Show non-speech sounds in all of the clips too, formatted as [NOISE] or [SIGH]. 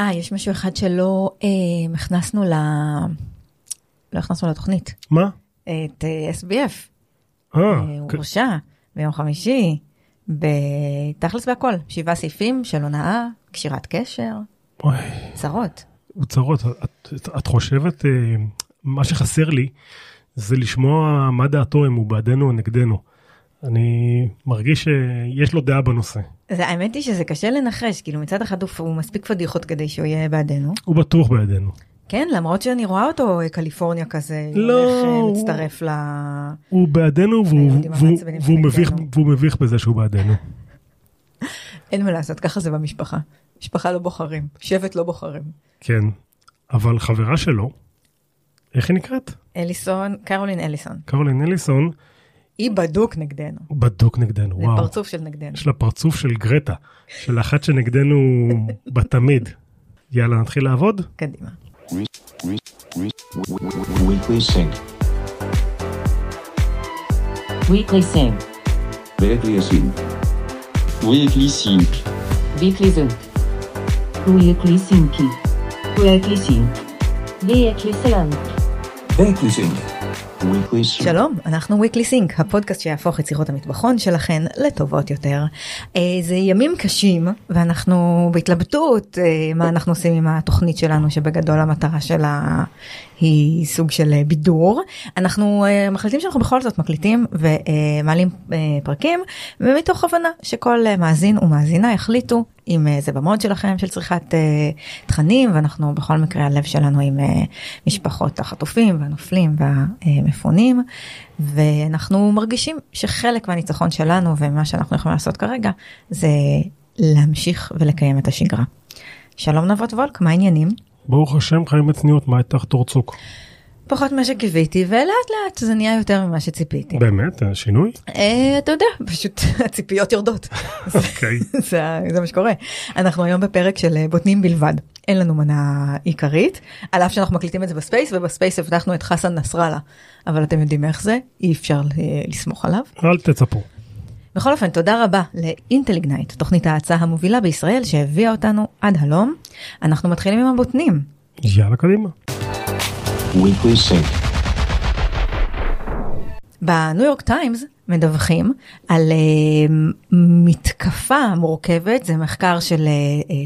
אה, יש משהו אחד שלא אה, הכנסנו ל... לא הכנסנו לתוכנית. מה? את אה, SBF. אה, אה, הוא כן. הורשע ביום חמישי, בתכלס והכל, שבעה סעיפים של הונאה, קשירת קשר, אוי, צרות. הוא צרות. את, את, את חושבת, אה, מה שחסר לי זה לשמוע מה דעתו אם הוא בעדנו או נגדנו. אני מרגיש שיש לו דעה בנושא. זה, האמת היא שזה קשה לנחש, כאילו מצד אחד הוא, מספיק פדיחות כדי שהוא יהיה בעדנו. הוא בטוח בעדנו. כן, למרות שאני רואה אותו קליפורניה כזה, לא, הולך, אה, הוא- מצטרף ל... הוא בעדנו והוא, והוא, המעצבנים והוא, מביך. והוא מביך בזה שהוא בעדנו. אין מה לעשות, ככה זה במשפחה. משפחה לא בוחרים, שבט לא בוחרים. כן, אבל חברה שלו, איך היא נקראת? אליסון, קרולין אליסון, קרולין אליסון, היא בדוק נגדנו, בדוק נגדנו, זה וואו. פרצוף של נגדנו. יש לה פרצוף של גרטה, של אחת שנגדנו בתמיד. יאללה, נתחיל לעבוד? קדימה. Weekly Sync. Weekly Sync. Weekly Sync. Weekly Sync. Weekly Sync. Weekly Sync. Weekly Sync. Weekly Sync. Weekly Sync. שלום, אנחנו weekly sync, הפודקאסט שיהפוך שיחות המטבחון שלכן לטובות יותר. אה, זה ימים קשים ואנחנו בהתלבטות אה, מה אנחנו עושים עם התוכנית שלנו שבגדול המטרה שלה היא סוג של אה, בידור. אנחנו מחליטים שאנחנו בכל זאת מקליטים ומעלים פרקים ומתוך הבנה שכל מאזין ומאזינה יחליטו אם אה, זה במוד שלכם של צריכת אה, תכנים ואנחנו בכל מקרה הלב שלנו עם אה, משפחות החטופים והנופלים והמפונים ואנחנו מרגישים שחלק מהניצחון שלנו ומה שאנחנו יכולים לעשות כרגע זה להמשיך ולקיים את השגרה. שלום נבות וולק, מה העניינים? ברוך השם, חיים בצניעות, מה איתך תורצוק? פחות ממה שקיוויתי ולאט לאט זה נהיה יותר ממה שציפיתי. באמת, אה, שינוי? אה, אתה יודע, פשוט [LAUGHS] הציפיות יורדות. [LAUGHS] אוקיי. [LAUGHS] זה, מה שקורה. אנחנו היום בפרק של אה, בוטנים בלבד. אין לנו מנה עיקרית, על אף שאנחנו מקליטים את זה ב-space, וב-space הבטחנו את חסן נסראללה. אבל אתם יודעים איך זה, אי אפשר אה, לסמוך עליו. אל תצפו. בכל אופן, תודה רבה לאינטליגנייט, תוכנית ההאצה המובילה בישראל שהביאה אותנו עד הלום. אנחנו מתחילים עם הבוטנים. יאללה, קדימה. Weekly Sync. בניו יורק טיימס מדווחים על uh, מתקפה מורכבת, זה מחקר של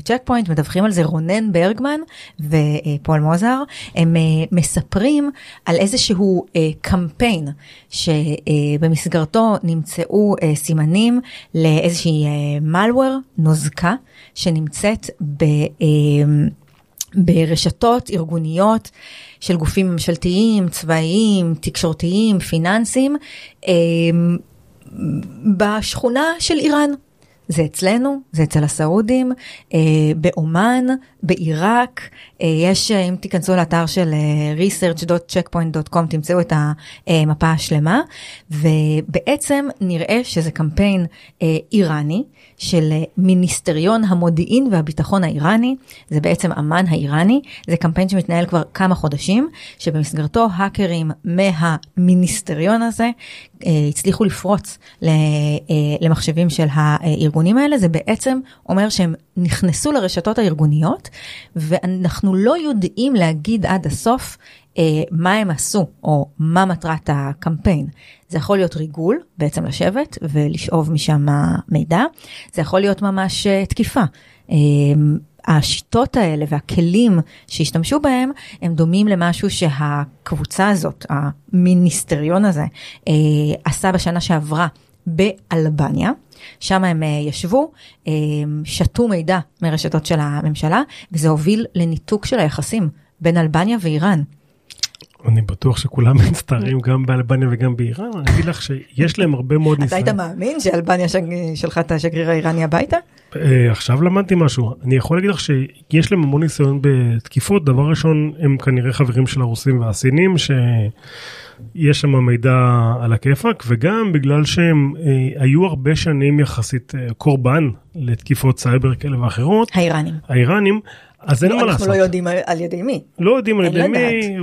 צ'ק uh, פוינט, מדווחים על זה רונן ברגמן ופול מוזר, הם uh, מספרים על איזשהו uh, קמפיין שבמסגרתו נמצאו uh, סימנים לאיזושהי uh, malware, נוזקה, שנמצאת ב... Uh, ברשתות ארגוניות של גופים ממשלתיים, צבאיים, תקשורתיים, פיננסיים, אמ, בשכונה של איראן. זה אצלנו, זה אצל הסעודים, אה, באומן, בעיראק, אה, יש, אה, אם תיכנסו לאתר של אה, research.checkpoint.com תמצאו את המפה השלמה, ובעצם נראה שזה קמפיין אה, איראני של אה, מיניסטריון המודיעין והביטחון האיראני, זה בעצם אמ"ן האיראני, זה קמפיין שמתנהל כבר כמה חודשים, שבמסגרתו האקרים מהמיניסטריון הזה אה, הצליחו לפרוץ אה, למחשבים של הארגונים האלה, זה בעצם אומר שהם נכנסו לרשתות הארגוניות, ואנחנו לא יודעים להגיד עד הסוף מה הם עשו, או מה מטרת הקמפיין. זה יכול להיות ריגול, בעצם לשבת ולשאוב משם מידע, זה יכול להיות ממש אה, תקיפה. אה, השיטות האלה והכלים שהשתמשו בהם הם דומים למשהו שהקבוצה הזאת, המיניסטריון הזה, אה, עשה בשנה שעברה באלבניה. שם הם אה, ישבו, אה, שתו מידע מרשתות של הממשלה, וזה הוביל לניתוק של היחסים בין אלבניה ואיראן. אני בטוח שכולם [LAUGHS] מצטערים גם באלבניה וגם באיראן, אני אגיד לך שיש להם הרבה מאוד אתה ניסיון. היית מאמין שאלבניה שלחה את השגריר האיראני הביתה? אה, עכשיו למדתי משהו, אני יכול להגיד לך שיש להם המון ניסיון בתקיפות, דבר ראשון הם כנראה חברים של הרוסים והסינים שיש שם מידע על הכיפאק וגם בגלל שהם אה, היו הרבה שנים יחסית אה, קורבן לתקיפות סייבר כאלה ואחרות, האיראנים. האיראנים, אז אין מה אנחנו לעשות. לא יודעים על- על ידי מי. לא יודעים על ידי מי,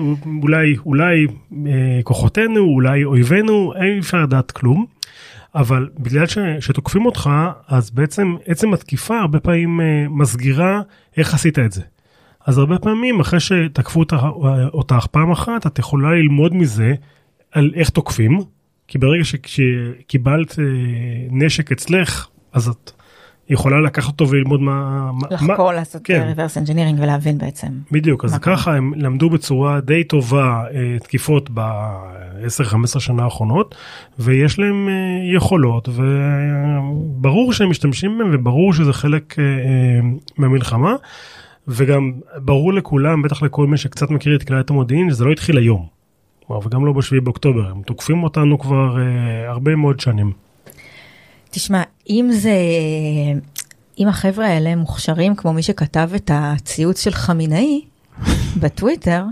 אולי, אולי אה, כוחותינו, אולי אויבינו, אין אפשר לדעת כלום. אבל בגלל ש, שתוקפים אותך, אז בעצם עצם התקיפה הרבה פעמים אה, מסגירה איך עשית את זה. אז הרבה פעמים אחרי שתקפו אותך, אותך פעם אחת את יכולה ללמוד מזה על איך תוקפים כי ברגע שקיבלת אה, נשק אצלך אז את יכולה לקחת אותו וללמוד מה... לחקור, מה- לעשות כן. reverse engineering ולהבין בעצם. בדיוק אז ככה הם למדו בצורה די טובה אה, תקיפות ב-10-15 שנה האחרונות ויש להם אה, יכולות וברור שהם משתמשים בהם וברור שזה חלק אה, אה, מהמלחמה וגם ברור לכולם בטח לכל מי שקצת מכיר את כללת המודיעין שזה לא התחיל היום. וגם לא בשביעי באוקטובר הם תוקפים אותנו כבר אה, הרבה מאוד שנים. תשמע, אם זה, אם החבר'ה האלה מוכשרים כמו מי שכתב את הציוץ של חמינאי [LAUGHS] בטוויטר,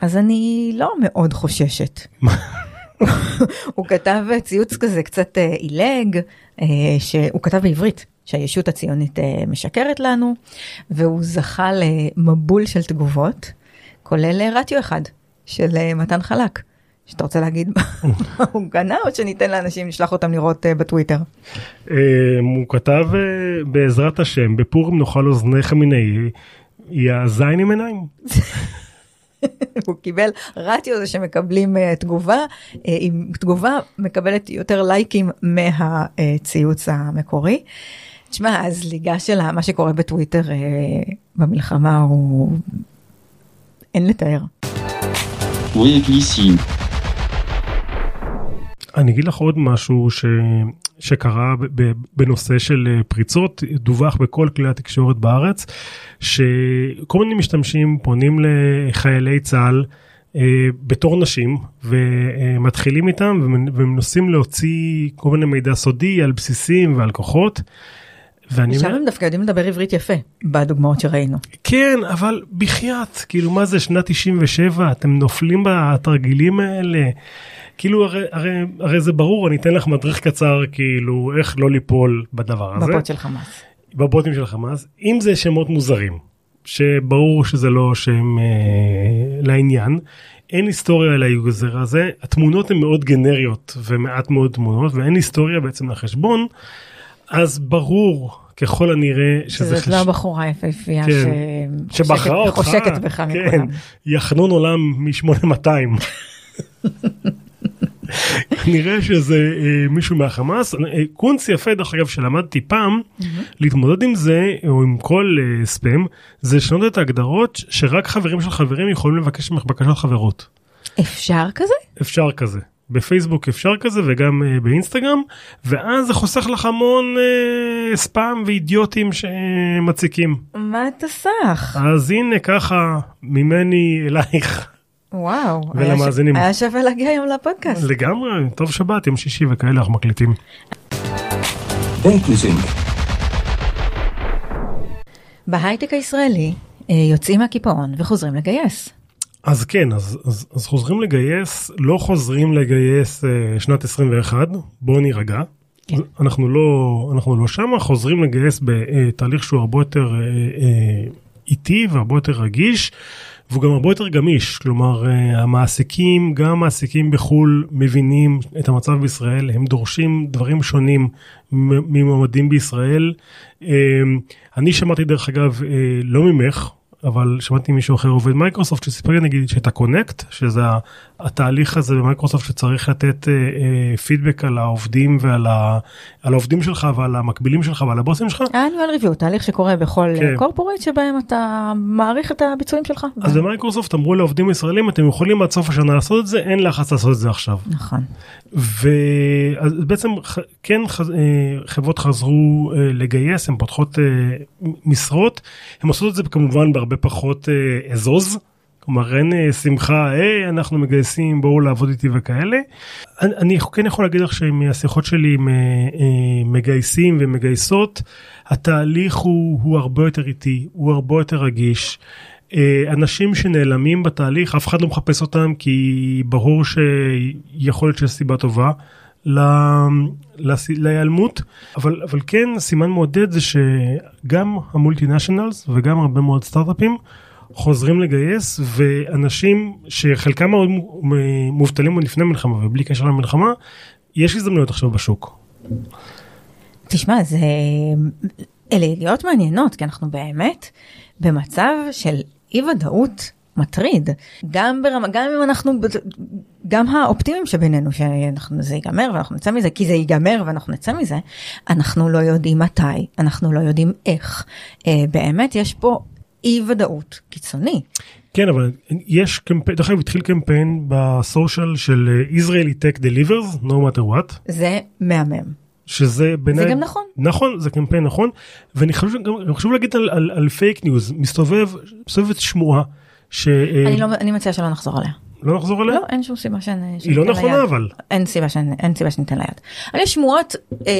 אז אני לא מאוד חוששת. [LAUGHS] הוא כתב ציוץ כזה קצת אה, עילג, אה, שהוא כתב בעברית, שהישות הציונית אה, משקרת לנו, והוא זכה למבול של תגובות, כולל רטיו אחד של מתן חלק. שאתה רוצה להגיד מה הוא גנה או שניתן לאנשים לשלוח אותם לראות אה, בטוויטר? אה, הוא כתב אה, בעזרת השם בפורים נאכל אוזני חמינאי יאזין עם עיניים. [LAUGHS] הוא קיבל רטיו זה שמקבלים תגובה, עם תגובה מקבלת יותר לייקים מהציוץ המקורי. תשמע, הזליגה של מה שקורה בטוויטר במלחמה הוא... אין לתאר. Sync. אני אגיד לך עוד משהו ש... שקרה בנושא של אה, פריצות דווח בכל כלי התקשורת בארץ שכל מיני משתמשים פונים לחיילי צה"ל אה, בתור נשים ומתחילים איתם ומנ- ומנסים להוציא כל מיני מידע סודי על בסיסים ועל כוחות. ואני שם הם דווקא יודעים לדבר עברית יפה בדוגמאות שראינו. כן אבל בחייאת כאילו מה זה שנת 97 אתם נופלים בתרגילים האלה כאילו הרי, הרי, הרי זה ברור אני אתן לך מדריך קצר כאילו איך לא ליפול בדבר הזה בבוט של חמאס. בבוטים של חמאס אם זה שמות מוזרים שברור שזה לא שם אה, לעניין אין היסטוריה על ה user הזה התמונות הן מאוד גנריות ומעט מאוד תמונות ואין היסטוריה בעצם לחשבון אז ברור ככל הנראה שזה שזאת לא הבחורה היפהפייה כן. שבחרה אותך, חושקת בך כן, מכולם. יחנון עולם מ-8200. נראה שזה אה, מישהו מהחמאס. אה, קונץ יפה דרך אגב שלמדתי פעם להתמודד עם זה או עם כל אה, ספאם זה לשנות את ההגדרות שרק חברים של חברים יכולים לבקש ממך בקשות חברות. אפשר כזה? אפשר כזה. בפייסבוק אפשר כזה וגם uh, באינסטגרם ואז זה חוסך לך המון uh, ספאם ואידיוטים שמציקים. מה אתה סך? אז הנה ככה ממני אלייך וואו. היה ש- ולמאזינים. היה שווה להגיע היום לפודקאסט. לגמרי טוב שבת יום שישי וכאלה אנחנו מקליטים. בהייטק הישראלי אה, יוצאים מהקיפאון וחוזרים לגייס. אז כן אז, אז, אז חוזרים לגייס לא חוזרים לגייס uh, שנת 21 בואו נירגע. כן. אנחנו לא אנחנו לא שמה חוזרים לגייס בתהליך שהוא הרבה יותר uh, uh, איטי והרבה יותר רגיש והוא גם הרבה יותר גמיש כלומר uh, המעסיקים גם המעסיקים בחו"ל מבינים את המצב בישראל הם דורשים דברים שונים ממועמדים בישראל. Uh, אני שמעתי דרך אגב uh, לא ממך אבל שמעתי מישהו אחר עובד מייקרוסופט שסיפר לי נגיד שאת ה connect שזה התהליך הזה במייקרוסופט שצריך לתת אה, אה, פידבק על העובדים ועל ה, על העובדים שלך ועל המקבילים שלך ועל הבוסים שלך. ה annual review, תהליך שקורה בכל כן. קורפורט שבהם אתה מעריך את הביצועים שלך. אז במייקרוסופט אמרו לעובדים ישראלים אתם יכולים עד סוף השנה לעשות את זה אין לחץ לעשות את זה עכשיו. נכון. ובעצם כן אה, חברות חזרו אה, לגייס הן פותחות אה, משרות הן עושות את זה כמובן בהרבה פחות אה, אזוז. כלומר אין אה, שמחה היי אנחנו מגייסים בואו לעבוד איתי וכאלה. אני, אני כן יכול להגיד לך שמהשיחות שלי עם אה, אה, מגייסים ומגייסות התהליך הוא, הוא הרבה יותר איטי הוא הרבה יותר רגיש. אנשים שנעלמים בתהליך אף אחד לא מחפש אותם כי ברור שיכול להיות שיש סיבה טובה להיעלמות אבל אבל כן סימן מעודד זה שגם המולטינשיונלס וגם הרבה מאוד סטארט-אפים חוזרים לגייס ואנשים שחלקם מאוד מובטלים עוד לפני מלחמה ובלי קשר למלחמה יש הזדמנויות עכשיו בשוק. תשמע, זה... אלה ידיעות מעניינות, כי אנחנו באמת במצב של אי ודאות מטריד. גם ברמה, גם אם אנחנו, גם האופטימיים שבינינו, שאנחנו, זה ייגמר ואנחנו נצא מזה, כי זה ייגמר ואנחנו נצא מזה, אנחנו לא יודעים מתי, אנחנו לא יודעים איך. אה, באמת יש פה אי ודאות קיצוני. כן אבל יש קמפיין, דרך אגב התחיל קמפיין בסושיאל של אה, Israeli Tech Delivers, no matter what, זה מהמם. שזה בעיניי, זה גם נכון. נכון זה קמפיין נכון, ואני גם, גם חשוב להגיד על, על, על fake news, מסתובב, מסתובבת שמועה, שלא אני, לא, אני מציעה שלא נחזור עליה. נחזור עליה, לא, אין שום סיבה שאני... היא לא נכונה אבל, אין סיבה, שאני, אין סיבה שניתן לה יד. אבל יש שמועות, אה,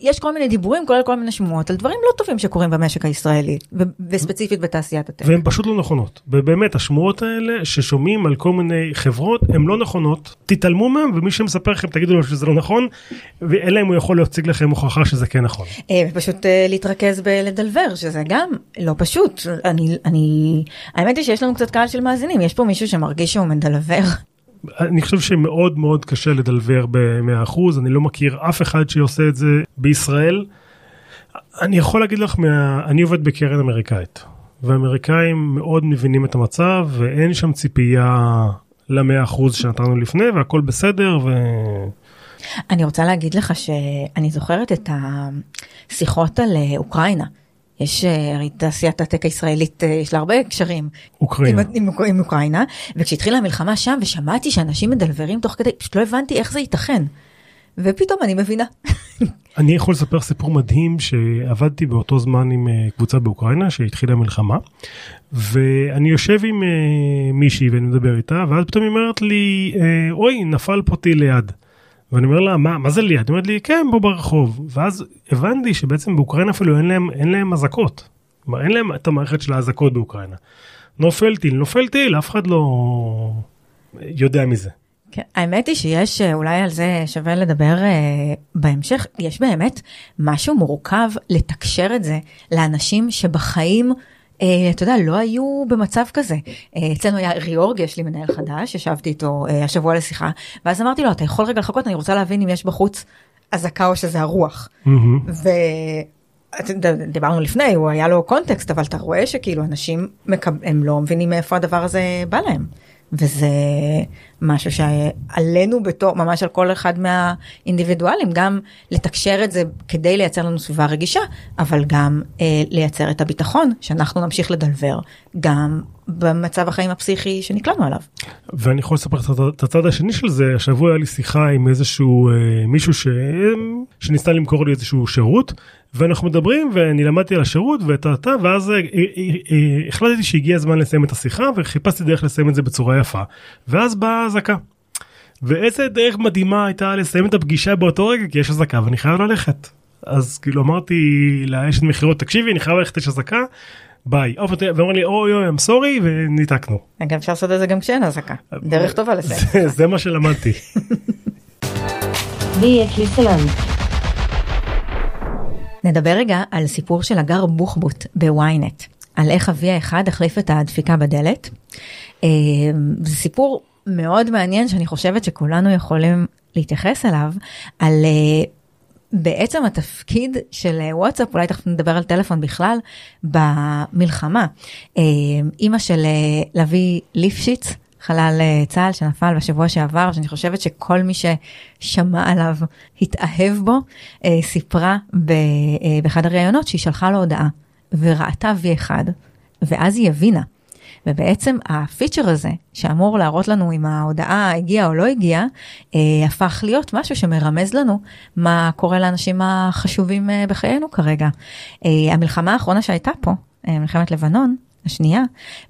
יש כל מיני דיבורים, כולל כל מיני שמועות על דברים לא טובים שקורים במשק הישראלי, וספציפית בתעשיית הטק. והן פשוט לא נכונות, ובאמת השמועות האלה ששומעים על כל מיני חברות הן לא נכונות, תתעלמו מהם ומי שמספר לכם תגידו לו שזה לא נכון, ואלא אם הוא יכול להציג לכם הוכחה שזה כן נכון. אה, ופשוט אה, להתרכז בלדלבר, שזה גם לא פשוט. אני, אני, האמת היא שיש לנו קצת קהל של מאזינים, יש פה מישהו שמרגיש שהוא מדלבר. אני חושב שמאוד מאוד קשה לדלבר ב-100%, אני לא מכיר אף אחד שעושה את זה בישראל. אני יכול להגיד לך, מה... אני עובד בקרן אמריקאית, והאמריקאים מאוד מבינים את המצב, ואין שם ציפייה ל-100% שנתנו לפני, והכל בסדר, ו... אני רוצה להגיד לך שאני זוכרת את השיחות על אה, אוקראינה. יש אה, הרי תעשיית הטק הישראלית, אה, יש לה הרבה קשרים. אוקראינה. עם, עם, עם אוקראינה, וכשהתחילה המלחמה שם ושמעתי שאנשים מדלברים תוך כדי, פשוט לא הבנתי איך זה ייתכן. ופתאום אני מבינה. [LAUGHS] אני יכול לספר סיפור מדהים שעבדתי באותו זמן עם אה, קבוצה באוקראינה שהתחילה המלחמה ואני יושב עם מישהי ואני מדבר איתה ואז פתאום היא אומרת לי אוי נפל פה טיל ליד. ואני אומר לה מה מה זה ליד? היא אומרת לי כן פה ברחוב ואז הבנתי שבעצם באוקראינה אפילו אין להם אין להם אזעקות. כלומר, אין להם את המערכת של האזעקות באוקראינה. נופל טיל נופל טיל אף אחד לא יודע מזה. כן, האמת היא שיש, אה, אולי על זה שווה לדבר אה, בהמשך, יש באמת משהו מורכב לתקשר את זה לאנשים שבחיים, אתה יודע, לא היו במצב כזה. אה, אצלנו היה ריאורג, יש לי מנהל חדש, ישבתי איתו אה, השבוע לשיחה, ואז אמרתי לו, אתה יכול רגע לחכות, אני רוצה להבין אם יש בחוץ אזעקה או שזה הרוח. דיברנו לפני, הוא היה לו קונטקסט, אבל אתה רואה שכאילו אנשים. הם לא מבינים מאיפה הדבר הזה בא להם. וזה משהו שעלינו בתור, ממש על כל אחד מהאינדיבידואלים, גם לתקשר את זה כדי לייצר לנו סביבה רגישה, אבל גם אה, לייצר את הביטחון שאנחנו נמשיך לדלבר, גם במצב החיים הפסיכי שנקלענו עליו. ואני יכול לספר את הצד- השני של זה, השבוע היה לי שיחה עם איזשהו אה, מישהו ש... שניסה למכור לי איזשהו שירות, ואנחנו מדברים ואני למדתי על השירות ואת ה... ואז אה, אה, אה, החלטתי שהגיע הזמן לסיים את השיחה וחיפשתי דרך לסיים את זה בצורה יפה, ואז באה אזעקה. ואיזה דרך מדהימה הייתה לסיים את הפגישה באותו רגע כי יש אזעקה ואני חייב ללכת. אז כאילו אמרתי לאשת מכירות תקשיבי אני חייב ללכת יש אזעקה ביי. ואמר לי אוי אוי I'm sorry וניתקנו. אגב אפשר לעשות את זה גם כשאין אזעקה, דרך טובה לסיים. זה, מה שלמדתי. Vi är Klisteland. נדבר רגע על סיפור של הגר בוחבוט בוויינט, על איך אבי האחד החליף את הדפיקה בדלת. אה, זה סיפור מאוד מעניין שאני חושבת שכולנו יכולים להתייחס אליו, על אה, בעצם התפקיד של אה, וואטסאפ, אולי תכף נדבר על טלפון בכלל, במלחמה. אימא של לביא ליפשיץ, חלל אה, צה"ל שנפל בשבוע שעבר, שאני חושבת שכל מי ששמע עליו התאהב בו, אה, סיפרה אה, באחד הראיונות שהיא שלחה לו הודעה וראתה V1, ואז היא הבינה. ובעצם הפיצ'ר הזה שאמור להראות לנו אם ההודעה הגיעה או לא הגיעה, הפך להיות משהו שמרמז לנו מה קורה לאנשים החשובים בחיינו כרגע. המלחמה האחרונה שהייתה פה, מלחמת לבנון, השנייה,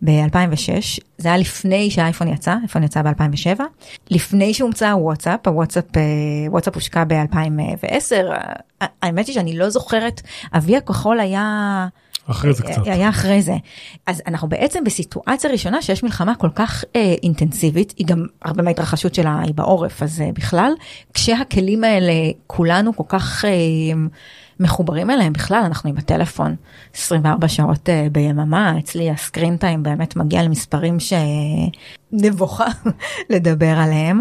ב-2006, זה היה לפני שהאייפון יצא, האייפון יצא ב-2007, לפני שהומצא הוואטסאפ, הוואטסאפ, אה, וואטסאפ הושקע ב-2010, האמת היא שאני לא זוכרת, אבי הכחול היה... אחרי זה קצת. היה אחרי זה. אז אנחנו בעצם בסיטואציה ראשונה שיש מלחמה כל כך אה, אינטנסיבית, היא גם הרבה מההתרחשות שלה היא בעורף, אז אה, בכלל, כשהכלים האלה, כולנו כל כך אה, מחוברים אליהם בכלל, אנחנו עם הטלפון 24 שעות אה, ביממה, אצלי הסקרין טיים באמת מגיע למספרים שנבוכה [LAUGHS] לדבר עליהם,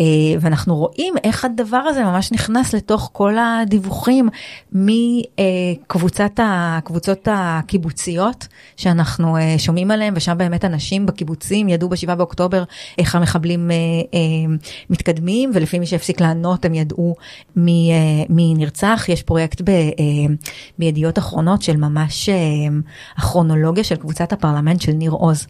אה, ואנחנו רואים איך הדבר הזה ממש נכנס לתוך כל הדיווחים מקבוצת הקבוצות הקיבוציות שאנחנו אה, שומעים עליהם, ושם באמת אנשים בקיבוצים ידעו ב-7 באוקטובר איך המחבלים מתקדמים, ולפי מי שהפסיק לענות הם ידעו מי, מי נרצח, יש פרויקט ב... אה, בידיעות אחרונות של ממש אה, הכרונולוגיה של קבוצת הפרלמנט של ניר עוז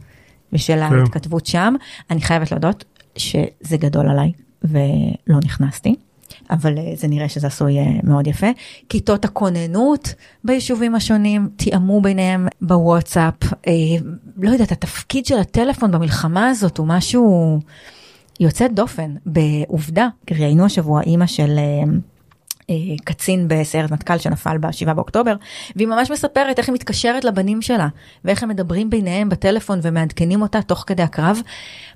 ושל כן. ההתכתבות שם. אני חייבת להודות שזה גדול עליי ולא נכנסתי. אבל אה, זה נראה שזה עשוי מאוד יפה. כיתות הכוננות ביישובים השונים תיאמו ביניהם בוואטסאפ. לא יודעת, התפקיד של הטלפון במלחמה הזאת הוא משהו יוצא דופן. בעובדה, ראיינו השבוע אימא של אה, קצין בסיירת מטכ"ל שנפל ב-7 באוקטובר, והיא ממש מספרת איך היא מתקשרת לבנים שלה, ואיך הם מדברים ביניהם בטלפון ומעדכנים אותה תוך כדי הקרב.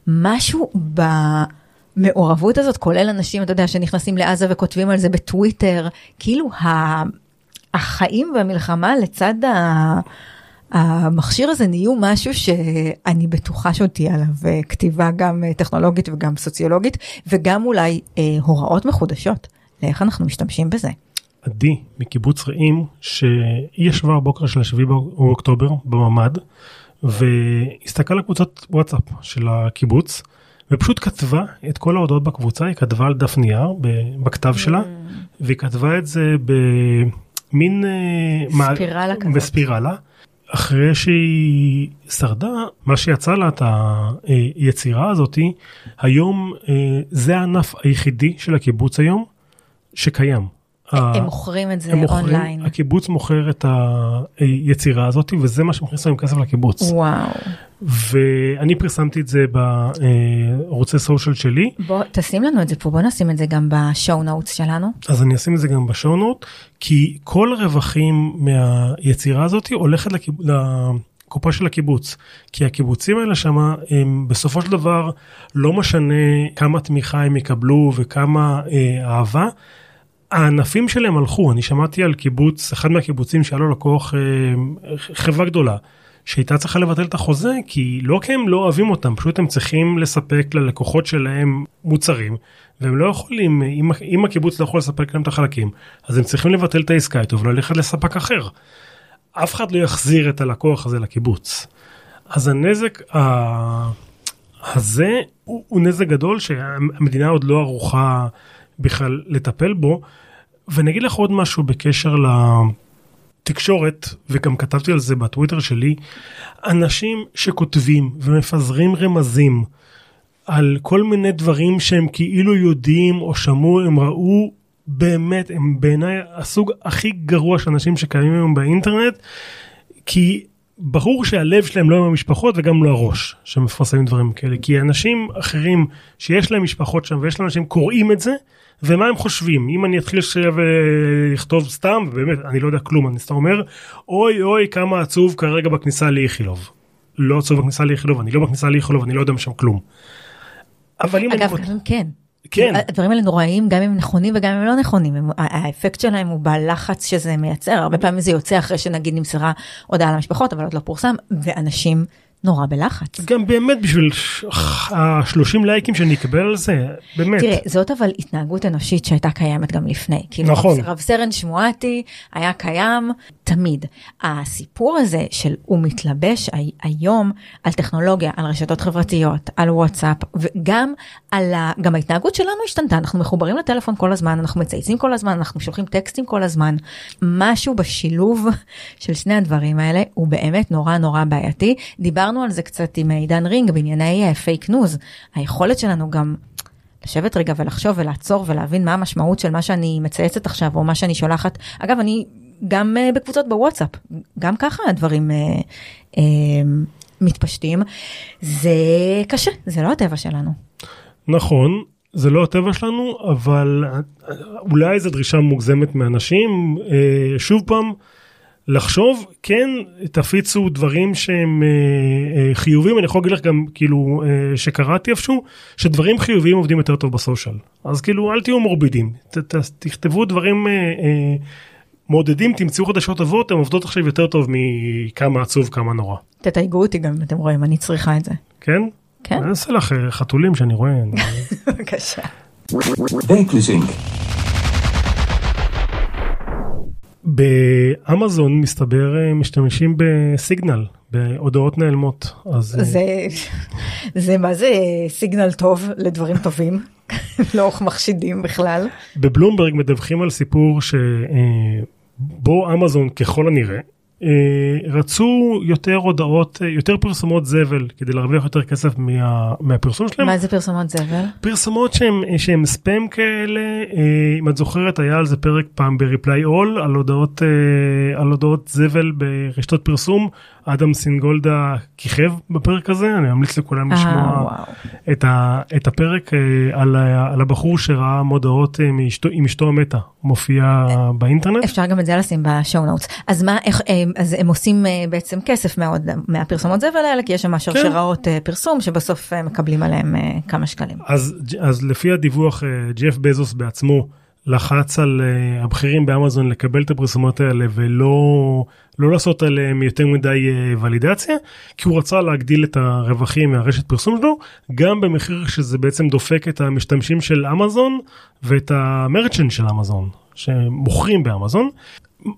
משהו במעורבות הזאת, כולל אנשים, אתה יודע, שנכנסים לעזה וכותבים על זה בטוויטר, כאילו. החיים והמלחמה לצד ה... המכשיר הזה נהיו משהו שאני בטוחה שעוד תהיה עליו אה, כתיבה גם אה, טכנולוגית וגם סוציולוגית, וגם אולי אה, הוראות מחודשות. לאיך אנחנו משתמשים בזה. עדי מקיבוץ רעים שהיא ישבה הבוקר של השביעי באוקטובר בממ"ד והסתכלה על קבוצת וואטסאפ של הקיבוץ ופשוט כתבה את כל ההודעות בקבוצה היא כתבה על דף נייר בכתב שלה והיא כתבה את זה במין אה, ספירלה כזאת. בספירלה. אחרי שהיא שרדה מה שיצא לה את היצירה הזאתי היום אה, זה הענף היחידי של הקיבוץ היום שקיים. הם מוכרים את זה מוכרים, אונליין. הקיבוץ מוכר את היצירה הזאת וזה מה שמכניס להם כסף לקיבוץ. וואו. ואני פרסמתי את זה בערוצי סושיאל שלי. בוא תשים לנו את זה פה, בוא נשים את זה גם בשואו נוטס שלנו. אז אני אשים את זה גם בשואו נוט, כי כל הרווחים מהיצירה הזאת הולכת לקיב... לקופה של הקיבוץ. כי הקיבוצים האלה שם הם בסופו של דבר לא משנה כמה תמיכה הם יקבלו וכמה אה, אהבה. הענפים שלהם הלכו, אני שמעתי על קיבוץ, אחד מהקיבוצים שהיה לו לקוח אה, חברה גדולה, שהייתה צריכה לבטל את החוזה, כי לא כי הם לא אוהבים אותם, פשוט הם צריכים לספק ללקוחות שלהם מוצרים, והם לא יכולים, אם, אם הקיבוץ לא יכול לספק להם את החלקים, אז הם צריכים לבטל את העסקה איתו וללכת לספק אחר. אף אחד לא יחזיר את הלקוח הזה לקיבוץ. אז הנזק ה... הזה הוא, הוא נזק גדול שהמדינה עוד לא ערוכה בכלל לטפל בו. ואני אגיד לך עוד משהו בקשר לתקשורת, וגם כתבתי על זה בטוויטר שלי, אנשים שכותבים ומפזרים רמזים על כל מיני דברים שהם כאילו יודעים או שמעו, הם ראו, באמת, הם בעיניי הסוג הכי גרוע של אנשים שקיימים היום באינטרנט, כי ברור שהלב שלהם לא עם המשפחות וגם לא הראש שמפרסמים דברים כאלה כי אנשים אחרים שיש להם משפחות שם ויש להם אנשים קוראים את זה ומה הם חושבים אם אני אתחיל לשב ולכתוב סתם באמת אני לא יודע כלום אני סתם אומר אוי אוי כמה עצוב כרגע בכניסה לאיכילוב. לא עצוב בכניסה לאיכילוב אני לא בכניסה לאיכילוב אני לא יודע משם כלום. אבל אם אגב, אני... כן. כן. הדברים האלה נוראים גם אם נכונים וגם אם לא נכונים הם, האפקט שלהם הוא בלחץ שזה מייצר הרבה פעמים זה יוצא אחרי שנגיד נמסרה הודעה למשפחות אבל עוד לא פורסם ואנשים נורא בלחץ. גם באמת בשביל ה-30 לייקים שאני אקבל על זה באמת. תראה זאת אבל התנהגות אנושית שהייתה קיימת גם לפני. כאילו, נכון. רב סרן שמואטי היה קיים תמיד. הסיפור הזה של הוא מתלבש הי- היום על טכנולוגיה, על רשתות חברתיות, על וואטסאפ וגם על ה... גם ההתנהגות שלנו השתנתה אנחנו מחוברים לטלפון כל הזמן אנחנו מצייצים כל הזמן אנחנו שולחים טקסטים כל הזמן. משהו בשילוב של שני הדברים האלה הוא באמת נורא נורא בעייתי. דיברנו על זה קצת עם עידן רינג בענייני fake news. היכולת שלנו גם לשבת רגע ולחשוב ולעצור ולהבין מה המשמעות של מה שאני מצייצת עכשיו או מה שאני שולחת. אגב אני גם uh, בקבוצות בוואטסאפ גם ככה הדברים uh, uh, מתפשטים. זה קשה זה לא הטבע שלנו. נכון, זה לא הטבע שלנו, אבל אולי זו דרישה מוגזמת מאנשים. אה, שוב פעם, לחשוב, כן, תפיצו דברים שהם אה, אה, חיובים, אני יכול להגיד לך גם, כאילו, אה, שקראתי איפשהו, שדברים חיוביים עובדים יותר טוב בסושיאל. אז כאילו, אל תהיו מורבידים, ת, ת, תכתבו דברים אה, אה, מעודדים תמצאו חדשות טובות הן עובדות עכשיו יותר טוב מכמה עצוב כמה נורא. תתייגו אותי גם אם אתם רואים, אני צריכה את זה. כן? כן. אני אעשה לך אה, חתולים שאני רואה. [LAUGHS] בבקשה. באמזון מסתבר אה, משתמשים בסיגנל בהודעות נעלמות אז אה, זה, זה מה זה סיגנל טוב לדברים טובים, [LAUGHS] לא מחשידים בכלל. בבלומברג מדווחים על סיפור שבו אמזון ככל הנראה אה, רצו יותר הודעות אה, יותר פרסומות זבל כדי להרוויח יותר כסף מה, מהפרסום שלהם מה זה פרסומות זבל? פרסומות שהם שהם ספאם כאלה אה, אם את זוכרת היה על זה פרק פעם ב-reply all על הודעות אה, על הודעות זבל ברשתות פרסום אדם סינגולדה כיכב בפרק הזה אני ממליץ לכולם אה, לשמוע וואו. את, ה, את הפרק אה, על, על הבחור שראה מודעות אה, עם אשתו המתה מופיע באינטרנט. אפשר גם את זה לשים בשואו נוטס. אז מה, איך, אה, אז הם עושים אה, בעצם כסף מאוד מהפרסומות זבל האלה, כי יש שם שרשראות אה, פרסום שבסוף אה, מקבלים עליהם כמה שקלים. אז, אז לפי הדיווח ג'ף בזוס בעצמו לחץ על הבכירים באמזון לקבל את הפרסומות האלה ולא לא לעשות עליהם יותר מדי ולידציה כי הוא רצה להגדיל את הרווחים מהרשת פרסום שלו גם במחיר שזה בעצם דופק את המשתמשים של אמזון ואת המרצ'נט של אמזון שמוכרים באמזון.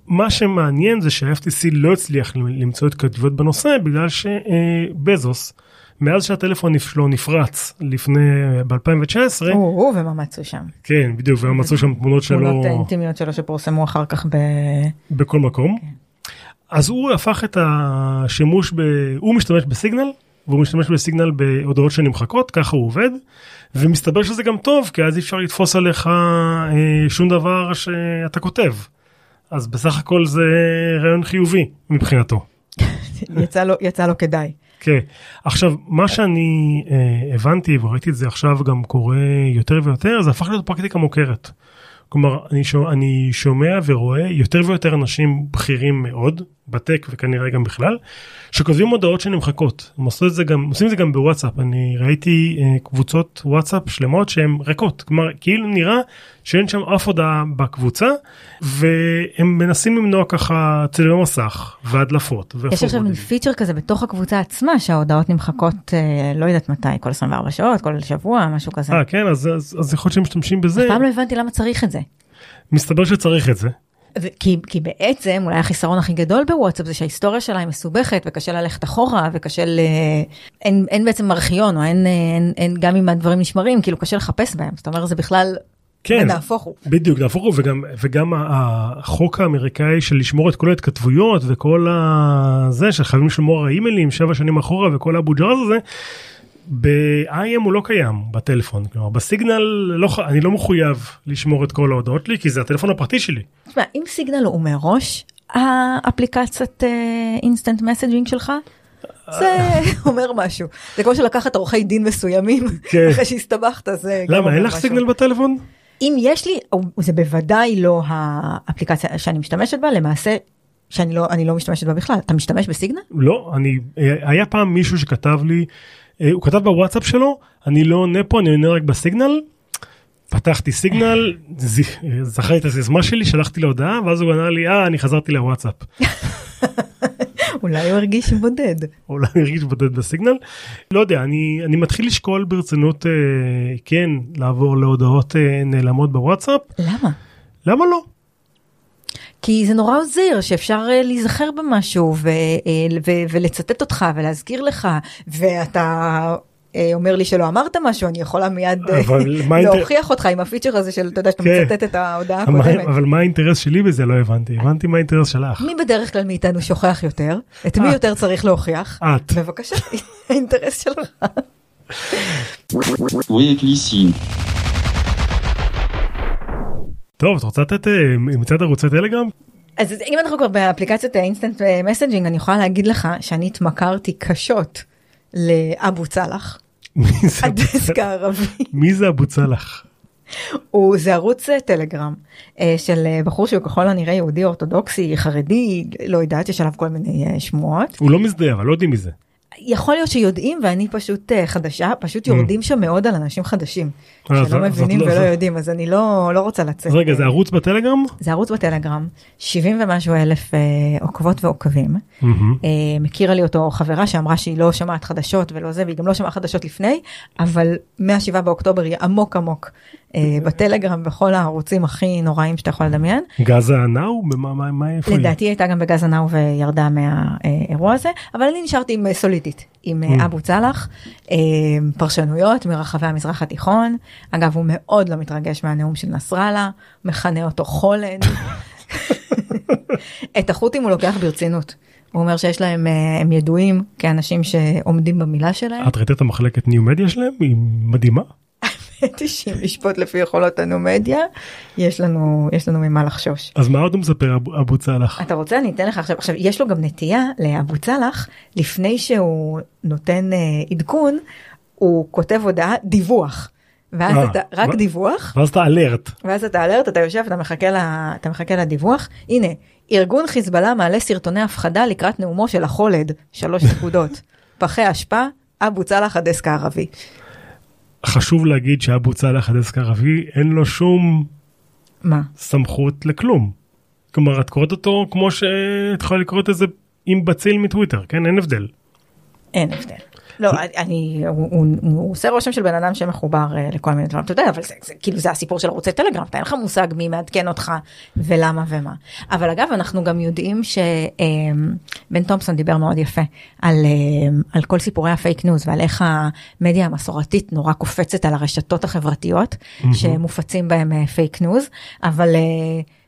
מה שמעניין זה שה-FTC לא הצליח למצוא את כתבות בנושא בגלל שבזוס מאז שהטלפון שלו נפרץ לפני ב-2019 או, ומה מצאו שם? כן בדיוק והם מצאו שם תמונות שלו תמונות אינטימיות שלו שפורסמו אחר כך ב... בכל מקום. אז הוא הפך את השימוש ב... הוא משתמש בסיגנל והוא משתמש בסיגנל בהודעות שנמחקות ככה הוא עובד ומסתבר שזה גם טוב כי אז אי אפשר לתפוס עליך אה, שום דבר שאתה כותב. אז בסך הכל זה רעיון חיובי מבחינתו. [LAUGHS] יצא לו, יצא לו כדאי. כן. עכשיו, מה שאני אה, הבנתי וראיתי את זה עכשיו גם קורה יותר ויותר, זה הפך להיות פרקטיקה מוכרת. כלומר, אני, שומע, אני שומע ורואה יותר ויותר אנשים בכירים מאוד, בטק וכנראה גם בכלל, שכותבים הודעות שנמחקות. הם עושים את זה גם, עושים את זה גם בוואטסאפ. אני ראיתי אה, קבוצות וואטסאפ שלמות שהן ריקות. כלומר, כאילו נראה שאין שם אף הודעה בקבוצה, והם מנסים למנוע ככה צילומי מסך והדלפות. יש עכשיו מין פיצ'ר כזה בתוך הקבוצה עצמה שההודעות נמחקות אה, לא יודעת מתי כל 24 שעות כל שבוע משהו כזה. אה כן אז, אז, אז יכול להיות שהם משתמשים בזה אף פעם לא הבנתי למה צריך את זה. מסתבר שצריך את זה. כי, כי בעצם אולי החיסרון הכי גדול בוואטסאפ זה שההיסטוריה שלה היא מסובכת וקשה ללכת אחורה וקשה ל... אין, אין בעצם ארכיון או אין, אין, אין גם אם הדברים נשמרים כאילו קשה לחפש בהם זאת אומרת זה בכלל כן נהפוך הוא. בדיוק נהפוך הוא וגם וגם החוק האמריקאי של לשמור את כל ההתכתבויות וכל הזה שחייבים לשמור האימיילים שבע שנים אחורה וכל האבו ג'רז הזה. ב-IM הוא לא קיים בטלפון כלומר בסיגנל לא אני לא מחויב לשמור את כל ההודעות לי כי זה הטלפון הפרטי שלי. תשמע, אם סיגנל הוא מראש האפליקציית instant messaging שלך. זה [LAUGHS] אומר משהו זה כמו שלקחת עורכי דין מסוימים כן. אחרי שהסתבכת זה גם למה אין לך. סיגנל בטלפון? אם יש לי זה בוודאי לא האפליקציה שאני משתמשת בה למעשה שאני לא אני לא משתמשת בה בכלל אתה משתמש בסיגנל לא אני אה, היה פעם מישהו שכתב לי הוא כתב בוואטסאפ שלו אני לא עונה פה אני עונה רק בסיגנל. פתחתי סיגנל ז- זכרתי את הסיסמה שלי שלחתי לו הודעה ואז הוא ענה לי אה אני חזרתי לוואטסאפ. [LAUGHS] אולי הוא הרגיש בודד. אולי הוא הרגיש בודד בסיגנל. לא יודע אני אני מתחיל לשקול ברצינות אה, כן לעבור להודעות אה, נעלמות בוואטסאפ. למה? למה לא כי זה נורא עוזר שאפשר אה, להיזכר במשהו ו, אה, ו, ולצטט אותך ולהזכיר לך ואתה אה, אומר לי שלא אמרת משהו אני יכולה מיד להוכיח אותך עם הפיצ'ר הזה של אתה יודע שאתה כן. מצטט את ההודעה מה- הקודמת. אבל מה האינטרס שלי בזה לא הבנתי הבנתי מה האינטרס שלך. מי בדרך כלל מאיתנו שוכח יותר? את מי. יותר צריך להוכיח? את. בבקשה, [LAUGHS] האינטרס שלך. טוב את רוצה לתת אה, מצד ערוצי טלגרם? אז אם אנחנו כבר באפליקציית ה instant messaging אני יכולה להגיד לך שאני התמכרתי קשות לאבו צלח, מי זה אבו ה desk? הערבי. מי זה אבו צלח? הוא זה ערוץ אה, טלגרם אה, של בחור שהוא ככל הנראה יהודי אורתודוקסי חרדי לא יודעת יש עליו כל מיני שמועות הוא לא מזדהה אבל לא יודעים מי זה. יכול להיות שיודעים ואני פשוט חדשה, פשוט יורדים שם מאוד על אנשים חדשים. אה, שלא מבינים לא- ולא יודעים, אז אני לא לא רוצה לצאת. רגע, זה ערוץ בטלגרם? זה ערוץ בטלגרם, 70 ומשהו אלף אה, עוקבות ועוקבים. אה, מכירה לי אותו חברה שאמרה שהיא לא שומעת חדשות ולא זה, והיא גם לא שמעה חדשות לפני, אבל מה-7 באוקטובר היא עמוק עמוק בטלגרם, בכל הערוצים הכי נוראים שאתה יכול לדמיין. גזה נאו? מה- איפה היא? לדעתי הייתה גם בגז הנאו וירדה מהאירוע הזה, אבל אני נשארתי עם אה, סולידית, עם אה, Mm. אבו צלח, אה, פרשנויות מרחבי המזרח התיכון. אגב, הוא מאוד לא מתרגש מהנאום של נסראללה, מכנה אותו חולד. [LAUGHS] את החות'ים הוא לוקח ברצינות. הוא אומר שיש להם, אה, הם ידועים כאנשים שעומדים במילה שלהם. את ראית את המחלקת ניו מדיה שלהם? היא מדהימה. האמת היא שאם לשפוט לפי יכולות הנומדיה, יש לנו, יש לנו ממה לחשוש. אז מה עוד הוא מספר אבו- אבו צלח? אתה רוצה אני אתן לך עכשיו עכשיו יש לו גם נטייה לאבו צלח לפני שהוא נותן אה, עדכון הוא כותב הודעה דיווח. ואז אה, אתה רק מה? דיווח ואז אתה אלרט. ואז אתה אלרט אתה יושב אתה מחכה ל, אתה מחכה לדיווח הנה ארגון חיזבאללה מעלה סרטוני הפחדה לקראת נאומו של החולד שלוש נקודות פחי אשפה אבו צלח הדסק הערבי. חשוב להגיד שאבו צלח הדסק הערבי אין לו שום מה? סמכות לכלום. כלומר את קוראת אותו כמו שאת יכולה לקרוא את זה עם בציל מטוויטר כן אין הבדל. אין הבדל. לא, אני, הוא, עושה רושם של בן אדם שמחובר אה, לכל מיני דברים, אתה יודע, אבל זה, כאילו זה הסיפור של ערוצי טלגרם, אין לך מושג מי מעדכן אותך ולמה ומה. אבל אגב, אנחנו גם יודעים שבן תומפסון דיבר מאוד יפה על, אה, על כל סיפורי ה fake news ועל איך המדיה המסורתית נורא קופצת על הרשתות החברתיות שמופצים בהם אה, fake news, אבל אה,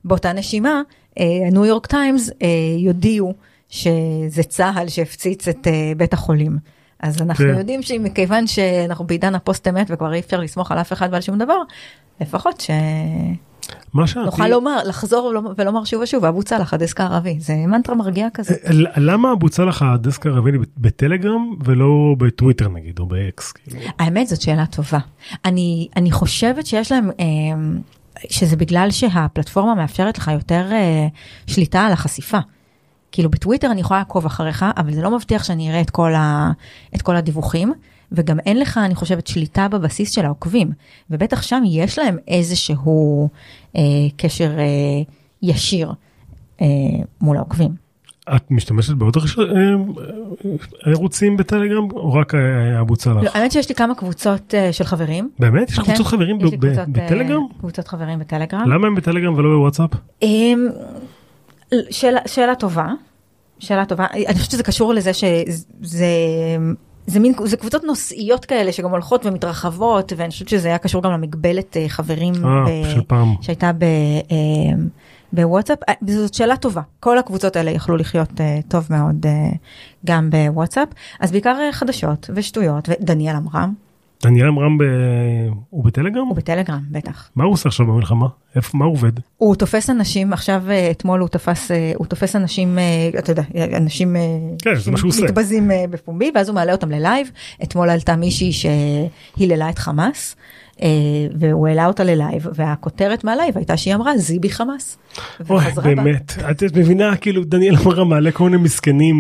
באותה נשימה, אה, הניו יורק טיימס אה, יודיעו שזה צה"ל שהפציץ את אה, בית החולים. אז אנחנו כן. יודעים שמכיוון שאנחנו בעידן הפוסט אמת וכבר אי אפשר לסמוך על אף אחד ועל שום דבר, לפחות מה שנוכל שאלתי, לומר, לחזור ולומר- שוב ושוב, אבו צלח ה desk הערבי, זה מנטרה מרגיעה כזה. ל- למה אבו צלח ה desk הערבי בטלגרם ולא בטוויטר נגיד או באקס. כאילו? האמת זאת שאלה טובה. אני, אני חושבת שיש להם, אה, שזה בגלל שהפלטפורמה מאפשרת לך יותר אה, שליטה על החשיפה. כאילו בטוויטר אני יכולה לעקוב אחריך, אבל זה לא מבטיח שאני אראה את כל, ה, את כל הדיווחים, וגם אין לך, אני חושבת, שליטה בבסיס של העוקבים. ובטח שם יש להם איזשהו אה, קשר אה, ישיר אה, מול העוקבים. את משתמשת בעוד אה, אה, ערוצים בטלגרם או רק אה, אבו צלח? לא, האמת שיש לי כמה קבוצות של חברים. באמת? יש לך כן, קבוצות חברים בטלגרם? קבוצות חברים בטלגרם. למה הם בטלגרם ולא בוואטסאפ? שאלה, שאלה טובה, שאלה טובה, אני חושבת שזה קשור לזה שזה זה מין זה קבוצות נושאיות כאלה שגם הולכות ומתרחבות ואני חושבת שזה היה קשור גם למגבלת אה, חברים אה, ב- של פעם. שהייתה ב, אמ, בוואטסאפ. אה, זאת שאלה טובה. כל הקבוצות האלה יכלו לחיות אה, טוב מאוד אה, גם בוואטסאפ. אז בעיקר אה, חדשות ושטויות ודניאל עמרם דניאל עמרם ב- הוא בטלגרם? הוא בטלגרם בטח. מה הוא עושה עכשיו במלחמה? איפה מה הוא עובד? הוא תופס אנשים עכשיו אה, אתמול הוא תפס אה, הוא תופס אנשים אה, אתה יודע אנשים כן, זה מה שהוא עושה. מתבזים בפומבי ואז הוא מעלה אותם ל live אתמול עלתה מישהי שהיללה את חמאס והוא העלה אותה ל live והכותרת מה live הייתה שהיא אמרה זיבי חמאס. אוי בה. באמת את מבינה כאילו דניאל עמרם מעלה כל מיני מסכנים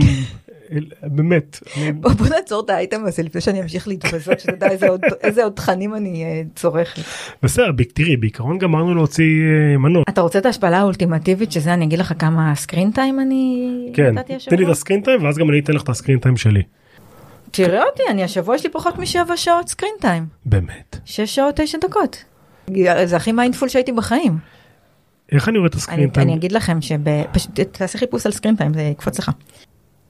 באמת. בוא נעצור את האייטם הזה לפני שאני אמשיך להתבזות שתדע [LAUGHS] איזה עוד תכנים אני אה, צורכת. בסדר תראי בעיקרון גמרנו להוציא אה, מנות. אתה רוצה את ההשפלה האולטימטיבית שזה אני אגיד לך כמה screen time אני כן נתתי השבוע? לי את הסקרין טיים ואז גם אני אתן לך את ה screen time שלי. תראה אותי, אני השבוע יש לי פחות משבע שעות screen time. באמת. שש שעות תשע דקות. זה הכי mindful שהייתי בחיים. איך אני רואה את אני, ה screen time? אני אגיד לכם שפשוט תעשה חיפוש על screen time זה יקפוץ לך.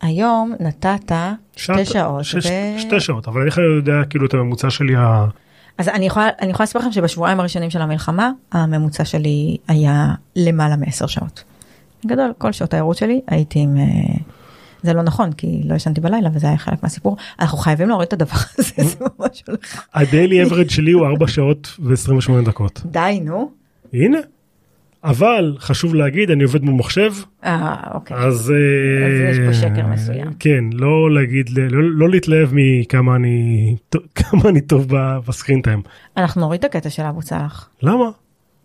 היום נתת שתי שעות. שש- ו- שתי שעות אבל איך אני יודע כאילו את הממוצע שלי ה- אז אני יכולה אני יכולה לספר לכם שבשבועיים הראשונים של המלחמה הממוצע שלי היה למעלה מעשר שעות. בגדול כל שעות הערות שלי הייתי עם. אה, זה לא נכון כי לא ישנתי בלילה וזה היה חלק מהסיפור אנחנו חייבים להוריד את הדבר [LAUGHS] הזה זה ממש הולך. הדיילי אברד שלי הוא 4 שעות ו-28 דקות. די נו. הנה. אבל חשוב להגיד אני עובד מול מחשב אה אוקיי. אז אה, אז יש פה שקר מסוים. כן לא להגיד לא, לא להתלהב מכמה אני [LAUGHS] כמה אני טוב בסקרין טיים. אנחנו נוריד את הקטע של אבו צלח. למה?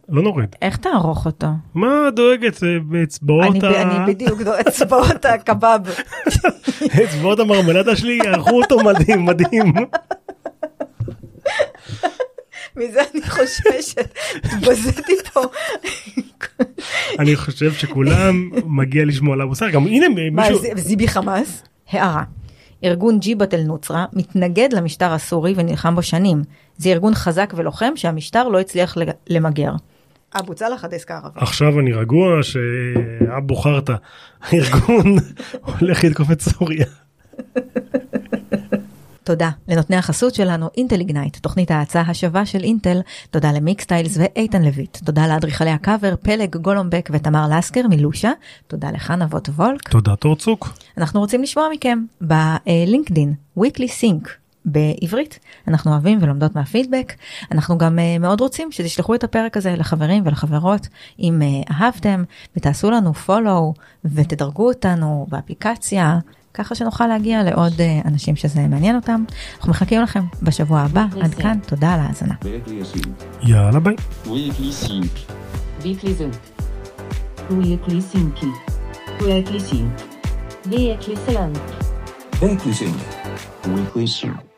לא נוריד. איך תערוך אותו? מה דואגת אה, באצבעות ה... אני בדיוק, דו- אצבעות הקבב. [LAUGHS] אצבעות המרמלדה שלי יערכו אותו מדהים מדהים. מזה אני חוששת. התבזיתי פה. אני חושב שכולם מגיע לשמוע על המוסר גם הנה מישהו זיבי חמאס? הערה. ארגון ג'יבאט אל-נוצרה מתנגד למשטר הסורי ונלחם בו שנים. זה ארגון חזק ולוחם שהמשטר לא הצליח למגר. אבו צלח הדסק הערבי. עכשיו אני רגוע שאבו חרטה [LAUGHS] הארגון הולך לתקוף את סוריה. תודה לנותני החסות שלנו אינטל איגנייט, תוכנית ההאצה השווה של אינטל, תודה למיקסטיילס ואיתן לויט, תודה לאדריכלי הקאבר פלג גולומבק ותמר לסקר מלושה, תודה לך נבות וולק. תודה תורצוק. אנחנו רוצים לשמוע מכם בלינקדין, weekly sync. בעברית אנחנו אוהבים ולומדות מהפידבק אנחנו גם uh, מאוד רוצים שתשלחו את הפרק הזה לחברים ולחברות אם uh, אהבתם ותעשו לנו follow ותדרגו אותנו באפליקציה ככה שנוכל להגיע לעוד uh, אנשים שזה מעניין אותם אנחנו מחכים לכם בשבוע הבא עד כאן תודה על ההאזנה. יאללה ביי. Weekly Sync. Weekly Sync. Weekly Sync. Weekly Sync. Weekly Sync. Weekly Sync.